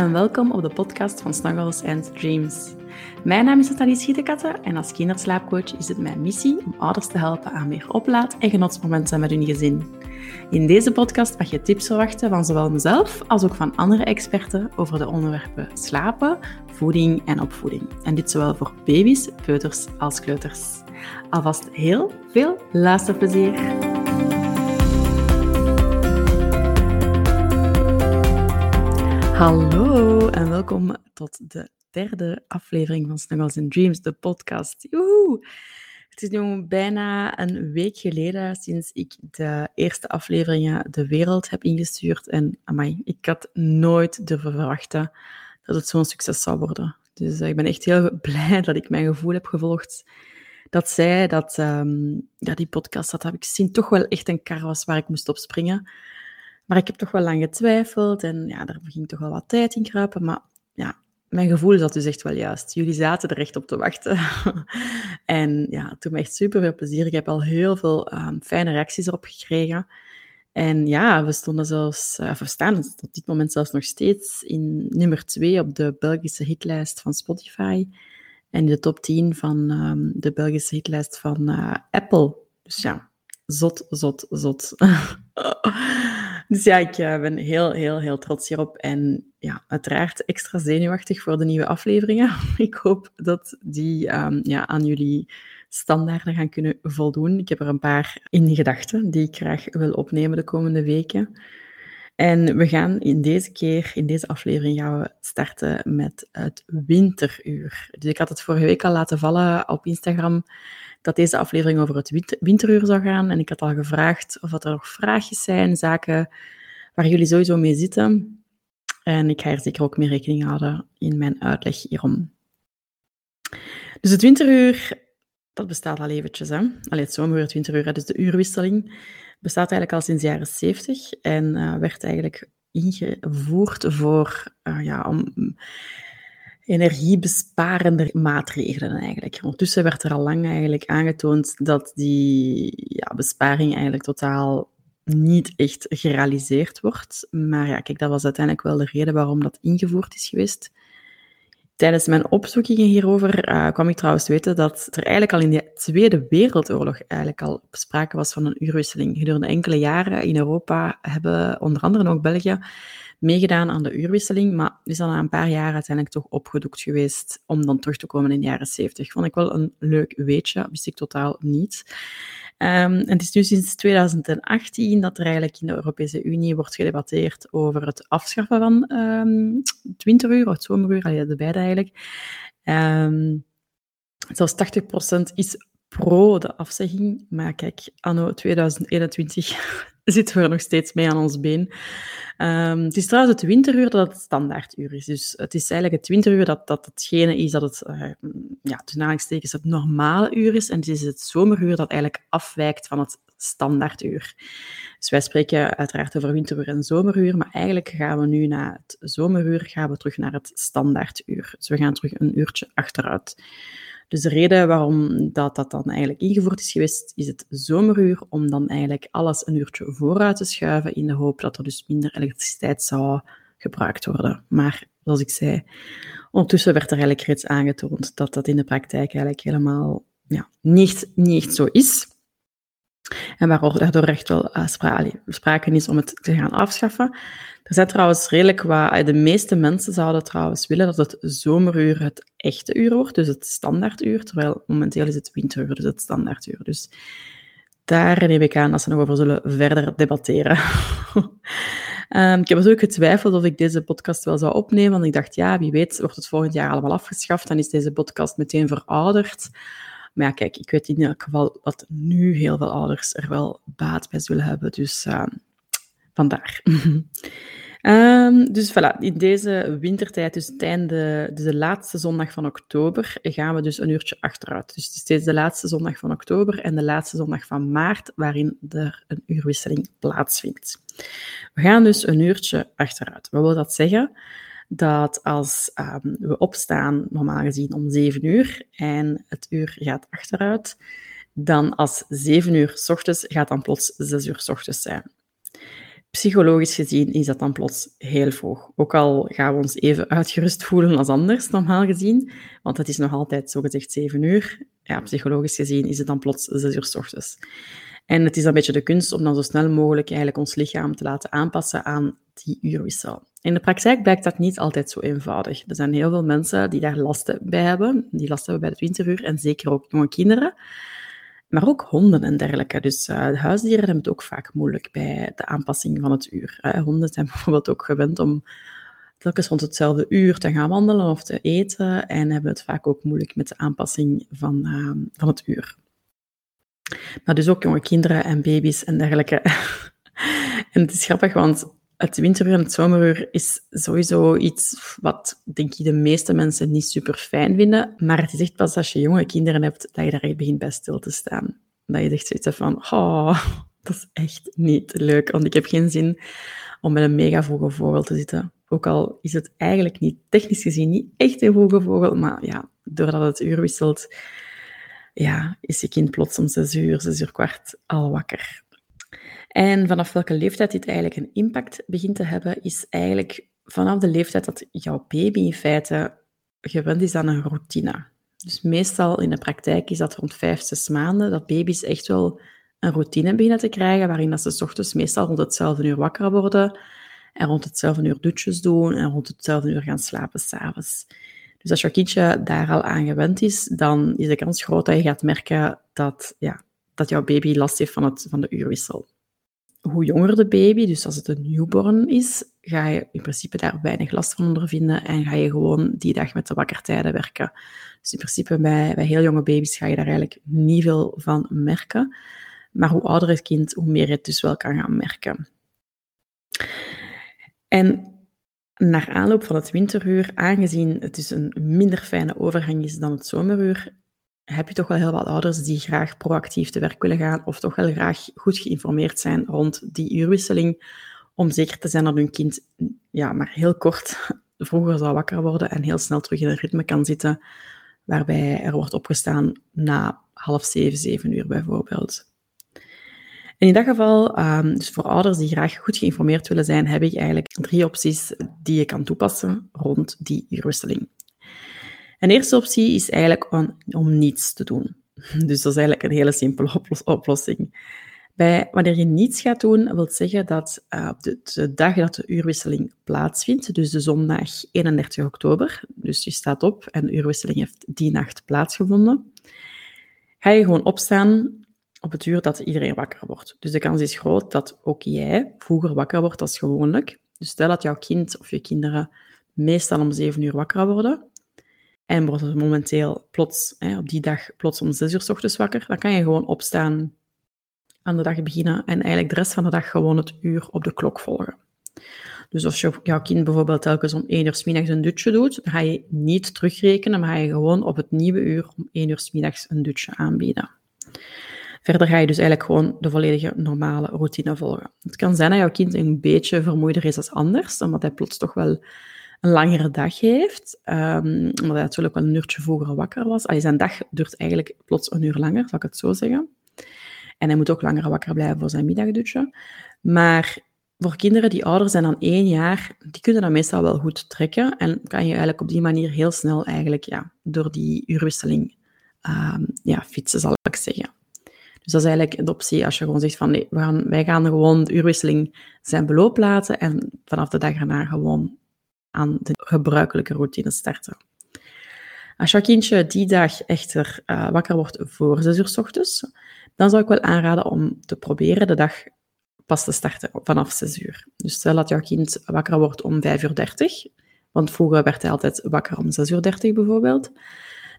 en welkom op de podcast van Snuggles and Dreams. Mijn naam is Nathalie Schietekatten en als kinderslaapcoach is het mijn missie om ouders te helpen aan meer oplaad- en genotsmomenten met hun gezin. In deze podcast mag je tips verwachten van zowel mezelf als ook van andere experten over de onderwerpen slapen, voeding en opvoeding. En dit zowel voor baby's, peuters als kleuters. Alvast heel veel luisterplezier! Hallo en welkom tot de derde aflevering van Snuggles and Dreams, de podcast. Joehoe! Het is nu bijna een week geleden sinds ik de eerste afleveringen de wereld heb ingestuurd. En amai, ik had nooit durven verwachten dat het zo'n succes zou worden. Dus eh, ik ben echt heel blij dat ik mijn gevoel heb gevolgd. Dat zij dat, um, die podcast, dat heb ik gezien, toch wel echt een kar was waar ik moest op springen. Maar ik heb toch wel lang getwijfeld en ja, daar ging toch wel wat tijd in kruipen. Maar ja, mijn gevoel is dat dus echt wel juist. Jullie zaten er echt op te wachten. en ja, doet me echt super veel plezier. Ik heb al heel veel um, fijne reacties erop gekregen. En ja, we stonden zelfs, uh, we staan op dit moment zelfs nog steeds in nummer 2 op de Belgische hitlijst van Spotify. En in de top 10 van um, de Belgische hitlijst van uh, Apple. Dus ja, zot, zot, zot. Dus ja, ik uh, ben heel, heel, heel trots hierop. En ja, uiteraard extra zenuwachtig voor de nieuwe afleveringen. Ik hoop dat die um, ja, aan jullie standaarden gaan kunnen voldoen. Ik heb er een paar in gedachten die ik graag wil opnemen de komende weken. En we gaan in deze keer, in deze aflevering, gaan we starten met het winteruur. Dus ik had het vorige week al laten vallen op Instagram dat deze aflevering over het winteruur zou gaan. En ik had al gevraagd of er nog vraagjes zijn, zaken waar jullie sowieso mee zitten. En ik ga er zeker ook mee rekening houden in mijn uitleg hierom. Dus het winteruur, dat bestaat al eventjes. Hè? Allee, het zomeruur, het winteruur, dus de uurwisseling, bestaat eigenlijk al sinds de jaren 70 en uh, werd eigenlijk ingevoerd voor, uh, ja, om energiebesparende maatregelen eigenlijk. Ondertussen werd er al lang eigenlijk aangetoond dat die ja, besparing eigenlijk totaal niet echt gerealiseerd wordt. Maar ja, kijk, dat was uiteindelijk wel de reden waarom dat ingevoerd is geweest. Tijdens mijn opzoekingen hierover uh, kwam ik trouwens weten dat er eigenlijk al in de Tweede Wereldoorlog eigenlijk al sprake was van een uurwisseling. Gedurende enkele jaren in Europa hebben onder andere ook België meegedaan aan de uurwisseling, maar is dan na een paar jaar uiteindelijk toch opgedoekt geweest om dan terug te komen in de jaren 70. Vond ik wel een leuk weetje, wist ik totaal niet. Um, het is nu sinds 2018 dat er eigenlijk in de Europese Unie wordt gedebatteerd over het afschaffen van um, het winteruur of het zomeruur, allee, de beide eigenlijk. Um, zelfs 80% is pro de afzegging, maar kijk, anno 2021 zitten we er nog steeds mee aan ons been. Um, het is trouwens het winteruur dat het standaarduur is. Dus het is eigenlijk het winteruur dat, dat hetgene is dat het, uh, ja, tussen het normale uur is. En het is het zomeruur dat eigenlijk afwijkt van het standaarduur. Dus wij spreken uiteraard over winteruur en zomeruur, maar eigenlijk gaan we nu na het zomeruur gaan we terug naar het standaarduur. Dus we gaan terug een uurtje achteruit. Dus de reden waarom dat, dat dan eigenlijk ingevoerd is geweest, is het zomeruur, om dan eigenlijk alles een uurtje vooruit te schuiven in de hoop dat er dus minder elektriciteit zou gebruikt worden. Maar zoals ik zei, ondertussen werd er eigenlijk reeds aangetoond dat dat in de praktijk eigenlijk helemaal ja, niet, niet zo is. En waardoor daardoor echt wel uh, sprake is om het te gaan afschaffen. Er zijn trouwens redelijk wat... Eh, de meeste mensen zouden trouwens willen dat het zomeruur het echte uur wordt, dus het standaarduur, terwijl momenteel is het winteruur, dus het standaarduur. Dus daar neem ik aan dat ze nog over zullen verder debatteren. um, ik heb natuurlijk getwijfeld of ik deze podcast wel zou opnemen, want ik dacht, ja, wie weet wordt het volgend jaar allemaal afgeschaft, dan is deze podcast meteen verouderd. Maar ja, kijk, ik weet in elk geval dat nu heel veel ouders er wel baat bij zullen hebben, dus uh, vandaar. Um, dus voilà, in deze wintertijd, dus het dus de laatste zondag van oktober, gaan we dus een uurtje achteruit. Dus het is steeds de laatste zondag van oktober en de laatste zondag van maart, waarin er een uurwisseling plaatsvindt. We gaan dus een uurtje achteruit. Wat wil dat zeggen? Dat als um, we opstaan, normaal gezien om 7 uur, en het uur gaat achteruit, dan als 7 uur s ochtends gaat dan plots 6 uur s ochtends zijn. Psychologisch gezien is dat dan plots heel vroeg. Ook al gaan we ons even uitgerust voelen als anders, normaal gezien. Want het is nog altijd zogezegd 7 uur. Ja, psychologisch gezien is het dan plots 6 uur s ochtends. En het is een beetje de kunst om dan zo snel mogelijk eigenlijk ons lichaam te laten aanpassen aan die uurwissel. In de praktijk blijkt dat niet altijd zo eenvoudig. Er zijn heel veel mensen die daar last bij hebben, die last hebben bij het winteruur, en zeker ook jonge kinderen. Maar ook honden en dergelijke. Dus de huisdieren hebben het ook vaak moeilijk bij de aanpassing van het uur. honden zijn bijvoorbeeld ook gewend om telkens rond hetzelfde uur te gaan wandelen of te eten en hebben het vaak ook moeilijk met de aanpassing van, uh, van het uur. Maar dus ook jonge kinderen en baby's en dergelijke. en het is grappig, want het winteruur en het zomeruur is sowieso iets wat, denk ik, de meeste mensen niet super fijn vinden. Maar het is echt pas als je jonge kinderen hebt, dat je daar echt begint bij stil te staan. Dat je echt zoiets van, oh, dat is echt niet leuk. Want ik heb geen zin om met een mega vroege vogel te zitten. Ook al is het eigenlijk niet, technisch gezien, niet echt een vroege vogel. Maar ja, doordat het uur wisselt, ja, is je kind plots om zes uur, zes uur kwart al wakker. En vanaf welke leeftijd dit eigenlijk een impact begint te hebben, is eigenlijk vanaf de leeftijd dat jouw baby in feite gewend is aan een routine. Dus meestal in de praktijk is dat rond vijf, zes maanden dat baby's echt wel een routine beginnen te krijgen, waarin dat ze ochtends meestal rond hetzelfde uur wakker worden en rond hetzelfde uur dutjes doen en rond hetzelfde uur gaan slapen s'avonds. Dus als je kindje daar al aan gewend is, dan is de kans groot dat je gaat merken dat, ja, dat jouw baby last heeft van, het, van de uurwissel hoe jonger de baby, dus als het een newborn is, ga je in principe daar weinig last van ondervinden en ga je gewoon die dag met de wakkertijden werken. Dus in principe bij, bij heel jonge baby's ga je daar eigenlijk niet veel van merken. Maar hoe ouder het kind, hoe meer je het dus wel kan gaan merken. En naar aanloop van het winteruur, aangezien het dus een minder fijne overgang is dan het zomeruur, heb je toch wel heel wat ouders die graag proactief te werk willen gaan of toch wel graag goed geïnformeerd zijn rond die uurwisseling, om zeker te zijn dat hun kind ja, maar heel kort vroeger zal wakker worden en heel snel terug in een ritme kan zitten, waarbij er wordt opgestaan na half zeven, zeven uur bijvoorbeeld. In dat geval, um, dus voor ouders die graag goed geïnformeerd willen zijn, heb ik eigenlijk drie opties die je kan toepassen rond die uurwisseling. Een eerste optie is eigenlijk om, om niets te doen. Dus dat is eigenlijk een hele simpele oplossing. Bij, wanneer je niets gaat doen, wil zeggen dat uh, op de, dag dat de uurwisseling plaatsvindt, dus de zondag 31 oktober, dus je staat op en de uurwisseling heeft die nacht plaatsgevonden, ga je gewoon opstaan op het uur dat iedereen wakker wordt. Dus de kans is groot dat ook jij vroeger wakker wordt als gewoonlijk. Dus stel dat jouw kind of je kinderen meestal om 7 uur wakker worden, en wordt het momenteel plots, hè, op die dag plots om zes uur s ochtends wakker, dan kan je gewoon opstaan, aan de dag beginnen en eigenlijk de rest van de dag gewoon het uur op de klok volgen. Dus als je jouw kind bijvoorbeeld telkens om één uur s middags een dutje doet, dan ga je niet terugrekenen, maar ga je gewoon op het nieuwe uur om één uur s middags een dutje aanbieden. Verder ga je dus eigenlijk gewoon de volledige normale routine volgen. Het kan zijn dat jouw kind een beetje vermoeider is als anders, omdat hij plots toch wel een langere dag heeft, um, omdat hij natuurlijk wel een uurtje vroeger wakker was. Allee, zijn dag duurt eigenlijk plots een uur langer, zal ik het zo zeggen. En hij moet ook langer wakker blijven voor zijn middagdutje. Maar voor kinderen die ouder zijn dan één jaar, die kunnen dat meestal wel goed trekken. En kan je eigenlijk op die manier heel snel eigenlijk, ja, door die uurwisseling um, ja, fietsen, zal ik zeggen. Dus dat is eigenlijk de optie als je gewoon zegt van nee, we gaan, wij gaan gewoon de uurwisseling zijn beloop laten en vanaf de dag erna gewoon aan de gebruikelijke routine starten. Als jouw kindje die dag echter uh, wakker wordt voor 6 uur s ochtends, dan zou ik wel aanraden om te proberen de dag pas te starten vanaf 6 uur. Dus stel dat jouw kind wakker wordt om 5 uur 30, want vroeger werd hij altijd wakker om 6 uur 30 bijvoorbeeld,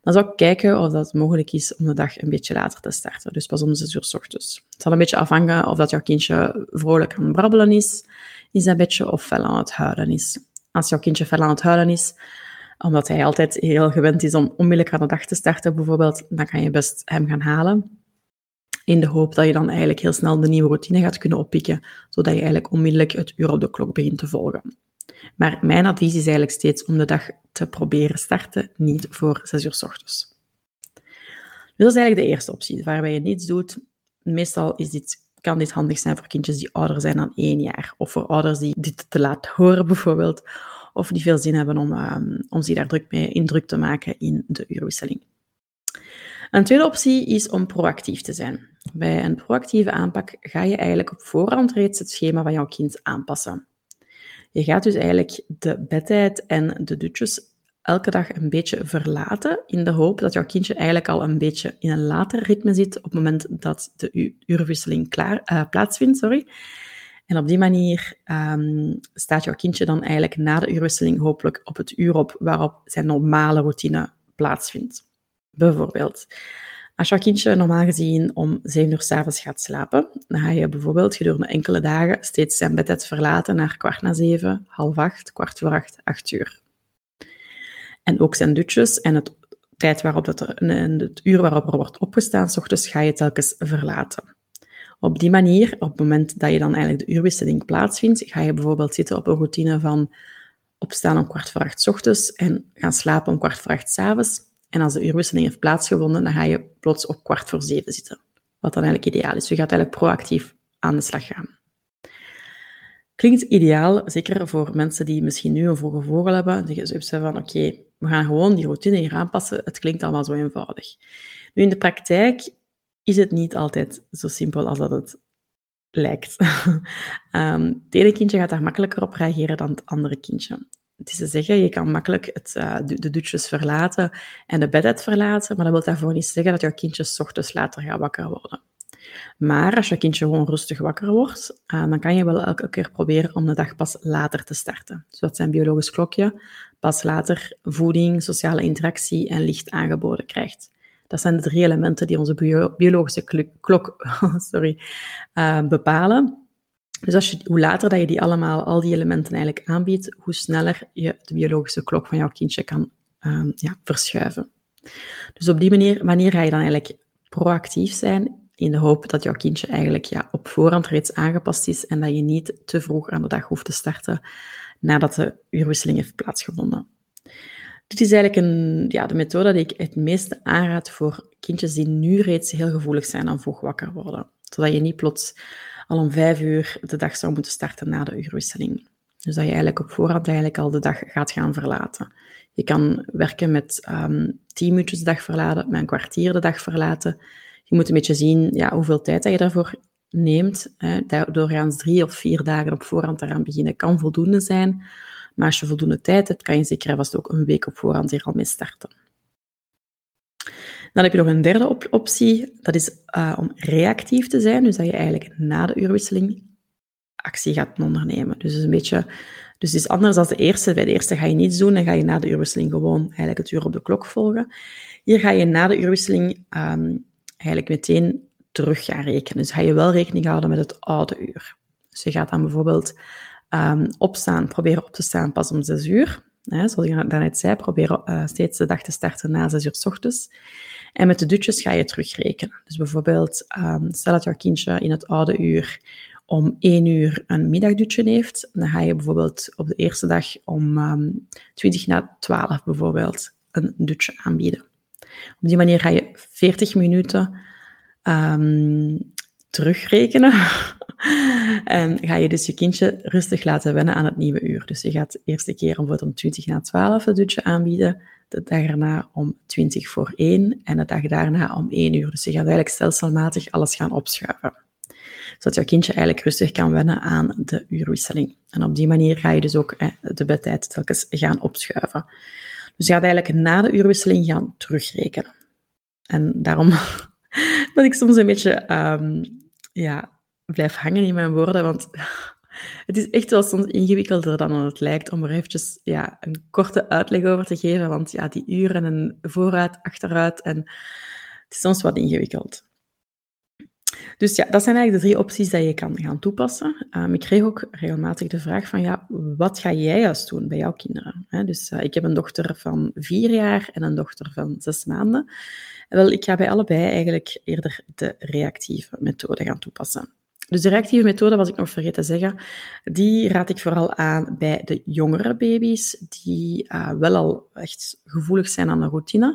dan zou ik kijken of dat mogelijk is om de dag een beetje later te starten. Dus pas om 6 uur s ochtends. Het zal een beetje afhangen of dat jouw kindje vrolijk aan het brabbelen is in zijn bedje of fel aan het huilen is als jouw kindje fel aan het huilen is, omdat hij altijd heel gewend is om onmiddellijk aan de dag te starten bijvoorbeeld, dan kan je best hem gaan halen. In de hoop dat je dan eigenlijk heel snel de nieuwe routine gaat kunnen oppikken, zodat je eigenlijk onmiddellijk het uur op de klok begint te volgen. Maar mijn advies is eigenlijk steeds om de dag te proberen starten, niet voor 6 uur s ochtends. Dus dat is eigenlijk de eerste optie, waarbij je niets doet. Meestal is dit kan dit handig zijn voor kindjes die ouder zijn dan één jaar. Of voor ouders die dit te laat horen bijvoorbeeld. Of die veel zin hebben om, um, om zich daar druk mee in druk te maken in de uurwisseling. Een tweede optie is om proactief te zijn. Bij een proactieve aanpak ga je eigenlijk op voorhand reeds het schema van jouw kind aanpassen. Je gaat dus eigenlijk de bedtijd en de dutjes elke dag een beetje verlaten, in de hoop dat jouw kindje eigenlijk al een beetje in een later ritme zit op het moment dat de uurwisseling klaar, uh, plaatsvindt. Sorry. En op die manier um, staat jouw kindje dan eigenlijk na de uurwisseling hopelijk op het uur op waarop zijn normale routine plaatsvindt. Bijvoorbeeld, als jouw kindje normaal gezien om 7 uur s'avonds gaat slapen, dan ga je bijvoorbeeld gedurende enkele dagen steeds zijn bed verlaten naar kwart na zeven, half acht, kwart voor acht, acht uur. En ook zijn dutjes en het tijd waarop dat er, en het uur waarop er wordt opgestaan, s ochtends ga je telkens verlaten. Op die manier, op het moment dat je dan eigenlijk de uurwisseling plaatsvindt, ga je bijvoorbeeld zitten op een routine van opstaan om kwart voor acht ochtends en gaan slapen om kwart voor acht avonds. En als de uurwisseling heeft plaatsgevonden, dan ga je plots op kwart voor zeven zitten. Wat dan eigenlijk ideaal is. Je gaat eigenlijk proactief aan de slag gaan. Klinkt ideaal, zeker voor mensen die misschien nu een vroege vogel hebben. Die zeggen van, oké, we gaan gewoon die routine hier aanpassen. Het klinkt allemaal zo eenvoudig. Nu, in de praktijk is het niet altijd zo simpel als dat het lijkt. um, het ene kindje gaat daar makkelijker op reageren dan het andere kindje. Het is te zeggen, je kan makkelijk het, uh, de, dutjes verlaten en de bedet verlaten, maar dat wil daarvoor niet zeggen dat jouw kindje ochtends later gaat wakker worden. Maar als je kindje gewoon rustig wakker wordt, uh, dan kan je wel elke keer proberen om de dag pas later te starten. Zodat zijn biologisch klokje pas later voeding, sociale interactie en licht aangeboden krijgt. Dat zijn de drie elementen die onze biologische klok sorry, uh, bepalen. Dus als je, hoe later dat je die allemaal, al die elementen eigenlijk aanbiedt, hoe sneller je de biologische klok van jouw kindje kan um, ja, verschuiven. Dus op die manier, wanneer ga je dan eigenlijk proactief zijn in de hoop dat jouw kindje eigenlijk ja, op voorhand reeds aangepast is en dat je niet te vroeg aan de dag hoeft te starten nadat de uurwisseling heeft plaatsgevonden. Dit is eigenlijk een, ja, de methode die ik het meeste aanraad voor kindjes die nu reeds heel gevoelig zijn aan vroeg wakker worden. Zodat je niet plots al om vijf uur de dag zou moeten starten na de uurwisseling. Dus dat je eigenlijk op voorhand eigenlijk al de dag gaat gaan verlaten. Je kan werken met um, tien minuutjes de dag verlaten, met een kwartier de dag verlaten. Je moet een beetje zien ja, hoeveel tijd dat je daarvoor neemt. Hè. Doorgaans drie of vier dagen op voorhand eraan beginnen kan voldoende zijn. Maar als je voldoende tijd hebt, kan je zeker vast ook een week op voorhand hier al mee starten. Dan heb je nog een derde op optie, dat is uh, om reactief te zijn. Dus dat je eigenlijk na de uurwisseling actie gaat ondernemen. Dus het is een beetje... Dus is anders dan de eerste. Bij de eerste ga je niets doen en ga je na de uurwisseling gewoon eigenlijk het uur op de klok volgen. Hier ga je na de uurwisseling um, eigenlijk meteen terug gaan rekenen. Dus ga je wel rekening houden met het oude uur. Dus je gaat dan bijvoorbeeld um, opstaan, proberen op te staan pas om zes uur. Hè, zoals ik daarnet zei, probeer uh, steeds de dag te starten na zes uur s ochtends. En met de dutjes ga je terugrekenen. Dus bijvoorbeeld, um, stel dat jouw kindje in het oude uur om één uur een middagdutje heeft, dan ga je bijvoorbeeld op de eerste dag om um, 20 na 12 bijvoorbeeld een dutje aanbieden. Op die manier ga je 40 minuten um, terugrekenen. en ga je dus je kindje rustig laten wennen aan het nieuwe uur. Dus je gaat de eerste keer bijvoorbeeld om 20 na 12 een dutje aanbieden de dag erna om 20 voor 1 en de dag daarna om 1 uur. Dus je gaat eigenlijk stelselmatig alles gaan opschuiven. Zodat jouw kindje eigenlijk rustig kan wennen aan de uurwisseling. En op die manier ga je dus ook de bedtijd telkens gaan opschuiven. Dus je gaat eigenlijk na de uurwisseling gaan terugrekenen. En daarom dat ik soms een beetje um, ja, blijf hangen in mijn woorden, want het is echt wel soms ingewikkelder dan het lijkt om er eventjes ja, een korte uitleg over te geven, want ja, die uren en vooruit, achteruit, en het is soms wat ingewikkeld. Dus ja, dat zijn eigenlijk de drie opties die je kan gaan toepassen. Um, ik kreeg ook regelmatig de vraag van, ja, wat ga jij juist doen bij jouw kinderen? dus uh, ik heb een dochter van vier jaar en een dochter van zes maanden. Wel, ik ga bij allebei eigenlijk eerder de reactieve methode gaan toepassen. Dus de reactieve methode, was ik nog vergeten te zeggen, die raad ik vooral aan bij de jongere baby's, die uh, wel al echt gevoelig zijn aan de routine,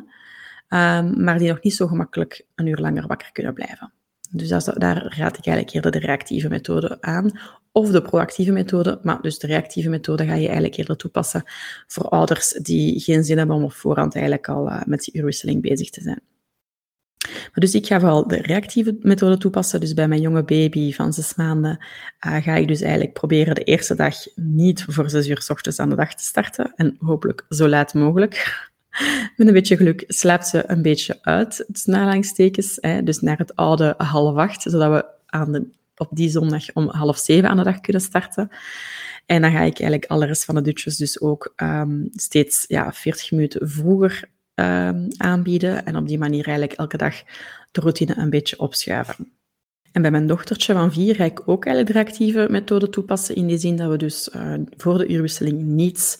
um, maar die nog niet zo gemakkelijk een uur langer wakker kunnen blijven. Dus daar raad ik eigenlijk eerder de reactieve methode aan. Of de proactieve methode. Maar dus de reactieve methode ga je eigenlijk eerder toepassen voor ouders die geen zin hebben om op voorhand eigenlijk al uh, met die uurwisseling bezig te zijn. Maar dus ik ga vooral de reactieve methode toepassen. Dus bij mijn jonge baby van zes maanden uh, ga ik dus eigenlijk proberen de eerste dag niet voor zes uur s ochtends aan de dag te starten. En hopelijk zo laat mogelijk. Met een beetje geluk slaapt ze een beetje uit, het dus naar het oude half acht, zodat we aan de, op die zondag om half zeven aan de dag kunnen starten. En dan ga ik eigenlijk alle rest van de dutjes dus ook um, steeds ja, 40 minuten vroeger um, aanbieden. En op die manier eigenlijk elke dag de routine een beetje opschuiven. En bij mijn dochtertje van vier ga ik ook eigenlijk de actieve methode toepassen, in die zin dat we dus uh, voor de uurwisseling niets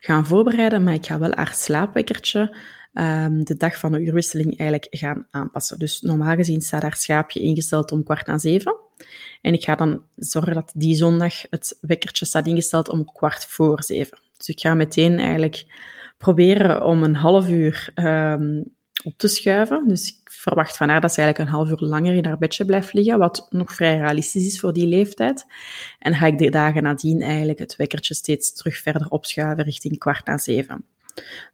gaan voorbereiden, maar ik ga wel haar slaapwekkertje um, de dag van de uurwisseling eigenlijk gaan aanpassen. Dus normaal gezien staat haar schaapje ingesteld om kwart na zeven. En ik ga dan zorgen dat die zondag het wekkertje staat ingesteld om kwart voor zeven. Dus ik ga meteen eigenlijk proberen om een half uur um, op te schuiven. Dus verwacht van haar dat ze eigenlijk een half uur langer in haar bedje blijft liggen, wat nog vrij realistisch is voor die leeftijd. En ga ik de dagen nadien eigenlijk het wekkertje steeds terug verder opschuiven richting kwart na zeven.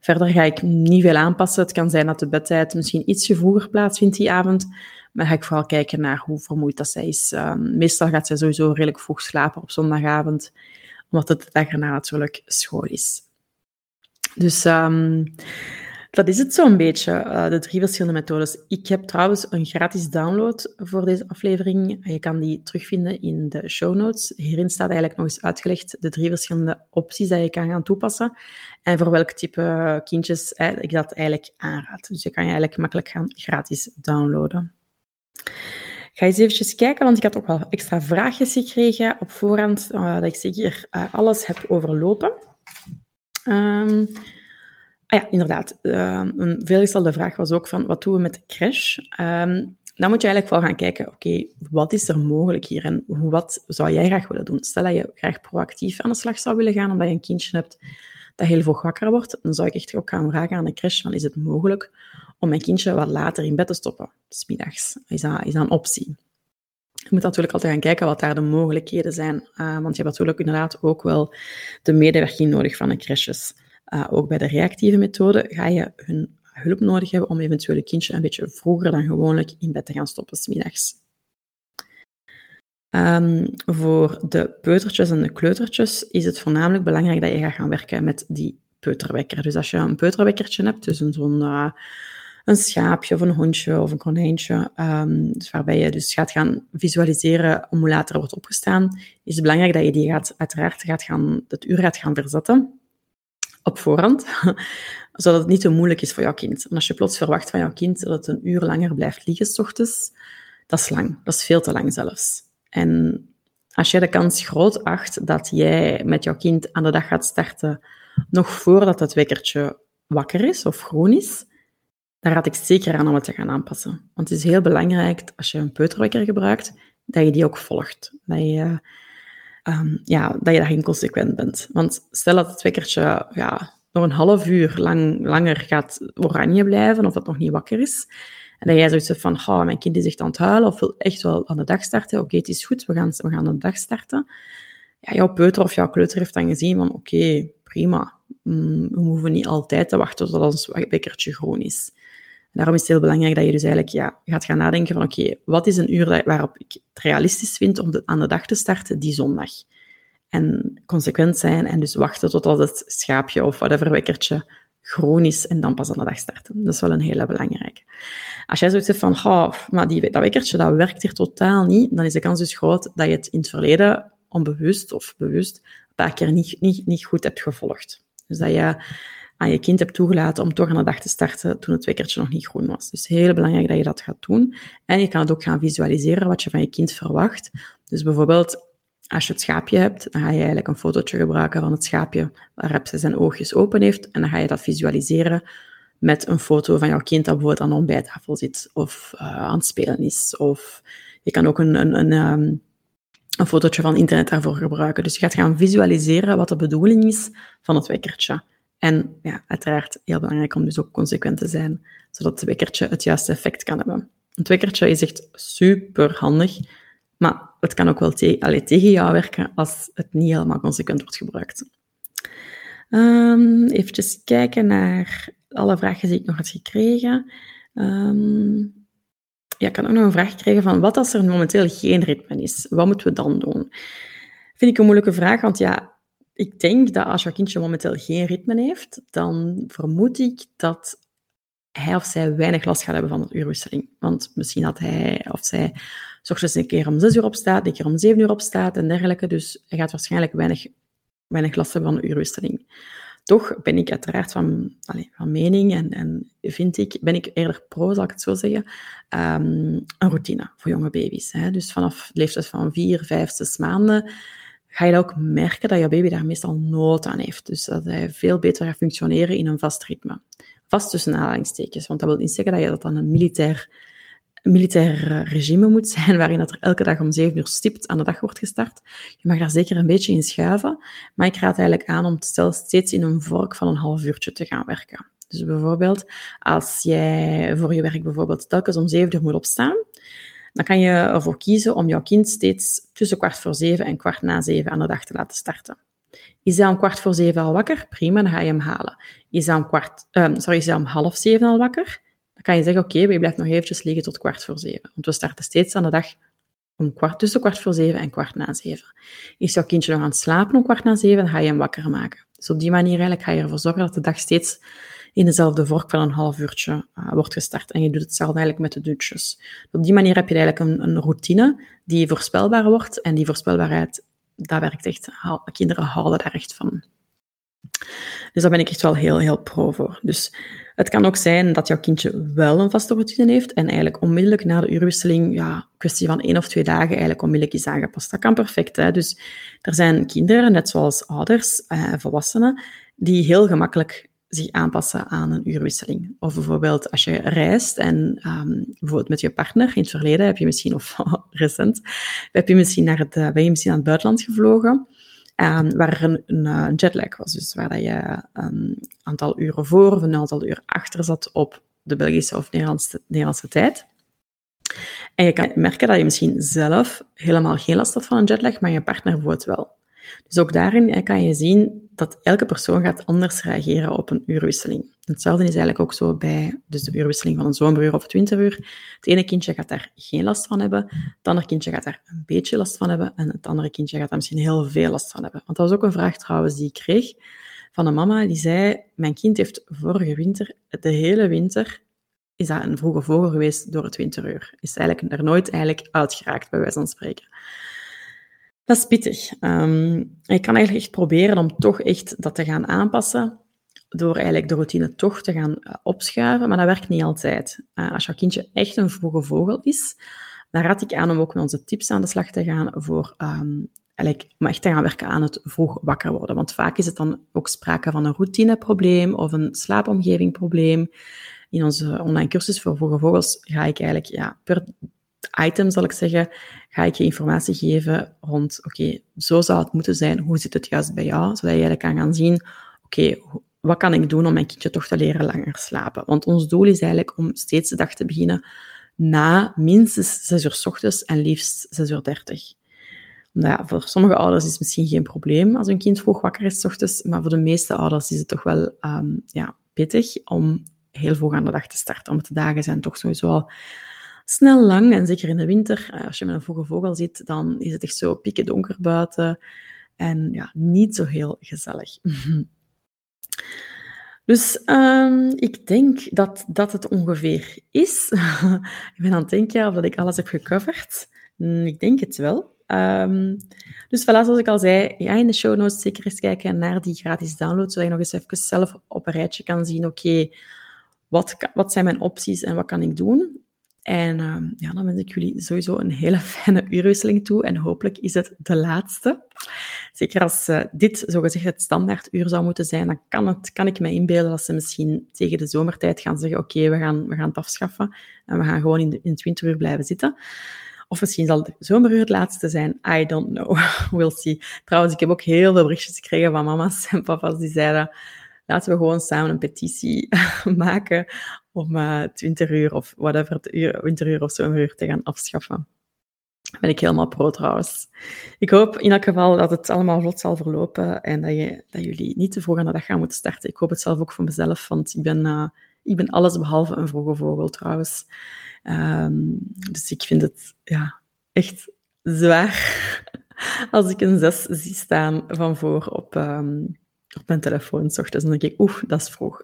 Verder ga ik niet veel aanpassen. Het kan zijn dat de bedtijd misschien ietsje vroeger plaatsvindt die avond, maar ga ik vooral kijken naar hoe vermoeid dat zij is. Um, meestal gaat zij sowieso redelijk vroeg slapen op zondagavond, omdat het de dag erna natuurlijk school is. Dus um, dat is het zo'n beetje, uh, de drie verschillende methodes. Ik heb trouwens een gratis download voor deze aflevering. Je kan die terugvinden in de show notes. Hierin staat eigenlijk nog eens uitgelegd de drie verschillende opties die je kan gaan toepassen en voor welk type kindjes ik dat eigenlijk aanraad. Dus je kan je eigenlijk makkelijk gaan gratis downloaden. Ga eens eventjes kijken, want ik had ook wel extra vraagjes gekregen op voorhand, uh, dat ik zeker uh, alles heb overlopen. Um, Ah ja, inderdaad. Uh, een veelgestelde vraag was ook van, wat doen we met de crash? Um, dan moet je eigenlijk wel gaan kijken, oké, wat is er mogelijk hier en wat zou jij graag willen doen? Stel dat je graag proactief aan de slag zou willen gaan omdat je een kindje hebt dat heel vroeg wakker wordt, dan zou ik echt ook gaan vragen aan de crash van, is het mogelijk om mijn kindje wat later in bed te stoppen, smiddags? Is dat, is dat een optie? Je moet natuurlijk altijd gaan kijken wat daar de mogelijkheden zijn, uh, want je hebt natuurlijk inderdaad ook wel de medewerking nodig van de crashes. Uh, ook bij de reactieve methode ga je hun hulp nodig hebben om eventueel een kindje een beetje vroeger dan gewoonlijk in bed te gaan stoppen, smiddags. Um, voor de peutertjes en de kleutertjes is het voornamelijk belangrijk dat je gaat gaan werken met die peuterwekker. Dus als je een peuterwekkertje hebt, dus een, zo'n een schaapje of een hondje of een konijntje, um, dus waarbij je dus gaat gaan visualiseren om hoe later wordt opgestaan, is het belangrijk dat je die gaat, uiteraard gaat gaan, het uur gaat gaan verzetten op voorhand, zodat het niet te moeilijk is voor jouw kind. En als je plots verwacht van jouw kind dat het een uur langer blijft liggen s ochtends, dat is lang. Dat is veel te lang zelfs. En als jij de kans groot acht dat jij met jouw kind aan de dag gaat starten, nog voordat het wekkertje wakker is of groen is, dan raad ik zeker aan om het te gaan aanpassen. Want het is heel belangrijk, als je een peuterwekker gebruikt, dat je die ook volgt. Dat je um, ja, dat je daarin consequent bent. Want stel dat het wekkertje ja, nog een half uur lang, langer gaat oranje blijven, of dat nog niet wakker is, en dat jij zoiets hebt van, oh, mijn kind is echt aan het huilen, of wil echt wel aan de dag starten, oké, het is goed, we gaan, we gaan aan de dag starten. Ja, jouw peuter of jouw kleuter heeft dan gezien van, oké, prima, mm, we hoeven niet altijd te wachten tot ons wekkertje groen is. Daarom is het heel belangrijk dat je dus eigenlijk ja, gaat gaan nadenken van oké, wat is een uur waarop ik het realistisch vind om aan de dag te starten die zondag? En consequent zijn en dus wachten totdat het schaapje of whatever wekkertje groen is en dan pas aan de dag starten. Dat is wel een hele belangrijke. Als jij zoiets hebt van, oh, maar die, dat wekkertje dat werkt hier totaal niet, dan is de kans dus groot dat je het in het verleden onbewust of bewust een paar keer niet, niet, niet goed hebt gevolgd. Dus dat je aan je kind hebt toegelaten om toch aan de dag te starten toen het wekkertje nog niet groen was. Dus heel belangrijk dat je dat gaat doen. En je kan het ook gaan visualiseren wat je van je kind verwacht. Dus bijvoorbeeld, als je het schaapje hebt, dan ga je eigenlijk een fotootje gebruiken van het schaapje waarop ze zijn oogjes open heeft. En dan ga je dat visualiseren met een foto van jouw kind dat bijvoorbeeld aan de ontbijttafel zit of uh, aan het spelen is. Of je kan ook een, een, een, um, een fotootje van internet daarvoor gebruiken. Dus je gaat gaan visualiseren wat de bedoeling is van het wekkertje. En ja, uiteraard heel belangrijk om dus ook consequent te zijn, zodat het wekkertje het juiste effect kan hebben. Een wekkertje is echt super handig, maar het kan ook wel te allee, tegen jou werken als het niet helemaal consequent wordt gebruikt. Um, even kijken naar alle vragen die ik nog had gekregen. Um, ja, ik kan ook nog een vraag gekregen van wat als er momenteel geen ritme is? Wat moeten we dan doen? Vind ik een moeilijke vraag, want ja, ik denk dat als je kindje momenteel geen ritme heeft, dan vermoed ik dat hij of zij weinig last gaat hebben van de uurwisseling. Want misschien dat hij of zij ochtends een keer om zes uur opstaat, een keer om zeven uur opstaat en dergelijke. Dus hij gaat waarschijnlijk weinig, weinig last hebben van de uurwisseling. Toch ben ik uiteraard van, allez, van mening en, en vind ik, ben ik eerder pro, zal ik het zo zeggen, um, een routine voor jonge baby's. Hè. Dus vanaf de leeftijd van vier, vijf, zes maanden ga je ook merken dat je baby daar meestal nood aan heeft. Dus dat hij veel beter gaat functioneren in een vast ritme. Vast tussen aanhalingstekens, want dat wil niet zeggen dat je dat dan een militair, militair regime moet zijn, waarin dat er elke dag om zeven uur stipt aan de dag wordt gestart. Je mag daar zeker een beetje in schuiven, maar ik raad eigenlijk aan om steeds in een vork van een half uurtje te gaan werken. Dus bijvoorbeeld, als jij voor je werk bijvoorbeeld telkens om zeven uur moet opstaan, dan kan je ervoor kiezen om jouw kind steeds tussen kwart voor zeven en kwart na zeven aan de dag te laten starten. Is hij om kwart voor zeven al wakker? Prima, dan ga je hem halen. Is hij om, kwart, um, sorry, is hij om half zeven al wakker? Dan kan je zeggen, oké, okay, je blijft nog eventjes liggen tot kwart voor zeven. Want we starten steeds aan de dag om kwart, tussen kwart voor zeven en kwart na zeven. Is jouw kindje nog aan het slapen om kwart na zeven, dan ga je hem wakker maken. Dus op die manier eigenlijk ga je ervoor zorgen dat de dag steeds in dezelfde vork van een half uurtje uh, wordt gestart. En je doet hetzelfde eigenlijk met de dutjes. Op die manier heb je eigenlijk een, een routine die voorspelbaar wordt. En die voorspelbaarheid, dat werkt echt. Kinderen houden daar echt van. Dus daar ben ik echt wel heel, heel pro voor. Dus het kan ook zijn dat jouw kindje wel een vaste routine heeft en eigenlijk onmiddellijk na de uurwisseling, ja, kwestie van één of twee dagen, eigenlijk onmiddellijk is aangepast. Dat kan perfect. Hè? Dus er zijn kinderen, net zoals ouders eh, volwassenen, die heel gemakkelijk zich aanpassen aan een uurwisseling. Of bijvoorbeeld als je reist en um, bijvoorbeeld met je partner, in het verleden heb je misschien, of recent, heb je misschien naar het, uh, ben je misschien aan het buitenland gevlogen, um, waar er een, een, een, jetlag was. Dus waar dat je een aantal uren voor of een aantal uren achter zat op de Belgische of Nederlandse, Nederlandse tijd. En je kan merken dat je misschien zelf helemaal geen last had van een jetlag, maar je partner bijvoorbeeld wel. Dus ook daarin kan je zien dat elke persoon gaat anders reageren op een uurwisseling. Hetzelfde is eigenlijk ook zo bij dus de uurwisseling van een zomeruur of het winteruur. Het ene kindje gaat daar geen last van hebben, het andere kindje gaat daar een beetje last van hebben en het andere kindje gaat daar misschien heel veel last van hebben. Want dat was ook een vraag trouwens die ik kreeg van een mama die zei, mijn kind heeft vorige winter, de hele winter, is dat een vroege vogel geweest door het winteruur. Is eigenlijk er nooit eigenlijk uitgeraakt, bij wijze van spreken. Dat is pittig. Um, ik kan eigenlijk echt proberen om toch echt dat te gaan aanpassen door eigenlijk de routine toch te gaan uh, opschuiven, maar dat werkt niet altijd. Uh, als jouw kindje echt een vroege vogel is, dan raad ik aan om ook met onze tips aan de slag te gaan voor um, eigenlijk, om echt te gaan werken aan het vroeg wakker worden. Want vaak is het dan ook sprake van een routineprobleem of een slaapomgevingprobleem. In onze online cursus voor vroege vogels ga ik eigenlijk ja, per item, zal ik zeggen, ga ik je informatie geven rond, oké, zo zou het moeten zijn, hoe zit het juist bij jou, zodat je kan gaan zien, oké, wat kan ik doen om mijn kindje toch te leren langer slapen? Want ons doel is eigenlijk om steeds de dag te beginnen na minstens 6 uur s ochtends en liefst 6 uur 30. Nou ja, voor sommige ouders is het misschien geen probleem als hun kind vroeg wakker is s ochtends, maar voor de meeste ouders is het toch wel um, ja, pittig om heel vroeg aan de dag te starten. Omdat de dagen zijn toch sowieso al snel lang. En zeker in de winter, eh, als je met een vroege vogel zit, dan is het echt zo pikken donker buiten. En ja, niet zo heel gezellig. Dus um, ik denk dat dat het ongeveer is. ik ben aan het denken of dat ik alles heb gecoverd. Mm, ik denk het wel. Um, dus voilà, zoals ik al zei, ja, in de show notes zeker eens kijken naar die gratis download, zodat je nog eens even zelf op een rijtje kan zien, oké, wat, wat zijn mijn opties en wat kan ik doen? En uh, ja, dan wens ik jullie sowieso een hele fijne uurwisseling toe. En hopelijk is het de laatste. Zeker als uh, dit zogezegd het standaarduur zou moeten zijn, dan kan, het, kan ik me inbeelden dat ze misschien tegen de zomertijd gaan zeggen oké, we, gaan, we gaan het afschaffen en we gaan gewoon in, in het winteruur blijven zitten. Of misschien zal de zomeruur het laatste zijn. I don't know. We'll see. Trouwens, ik heb ook heel veel berichtjes gekregen van mama's en papa's die zeiden laten we gewoon samen een petitie maken om uh, 20 uur of whatever, 20 uur of zo'n uur te gaan afschaffen. Ben ik helemaal pro trouwens. Ik hoop in elk geval dat het allemaal vlot zal verlopen en dat, je, dat jullie niet te vroeg aan de dag gaan moeten starten. Ik hoop het zelf ook voor mezelf, want ik ben, uh, ik ben alles behalve een vroege vogel trouwens. Um, dus ik vind het ja, echt zwaar als ik een zes zie staan van voor op, um, op mijn telefoon s ochtends. Dan denk ik, oeh, dat is vroeg.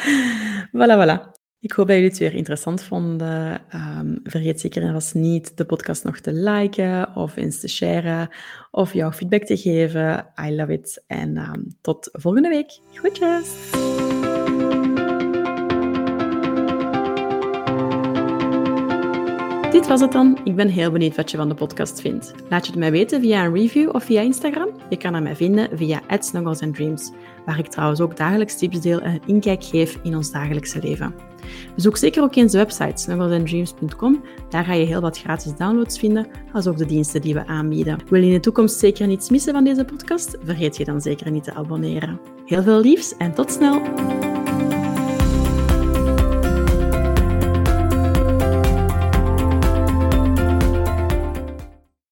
voilà, voilà. Ik hoop dat jullie het weer interessant vonden. Um, vergeet zeker en vast niet de podcast nog te liken of eens te sharen of jouw feedback te geven. I love it. En um, tot volgende week. Groetjes! Dit was het dan. Ik ben heel benieuwd wat je van de podcast vindt. Laat je het mij weten via een review of via Instagram. Je kan er mij vinden via @snugglesandDreams, waar ik trouwens ook dagelijks tips deel en een inkijk geef in ons dagelijkse leven. Bezoek zeker ook eens de website snugglesandDreams.com. Daar ga je heel wat gratis downloads vinden, als ook de diensten die we aanbieden. Wil je in de toekomst zeker niets missen van deze podcast? Vergeet je dan zeker niet te abonneren. Heel veel liefs en tot snel!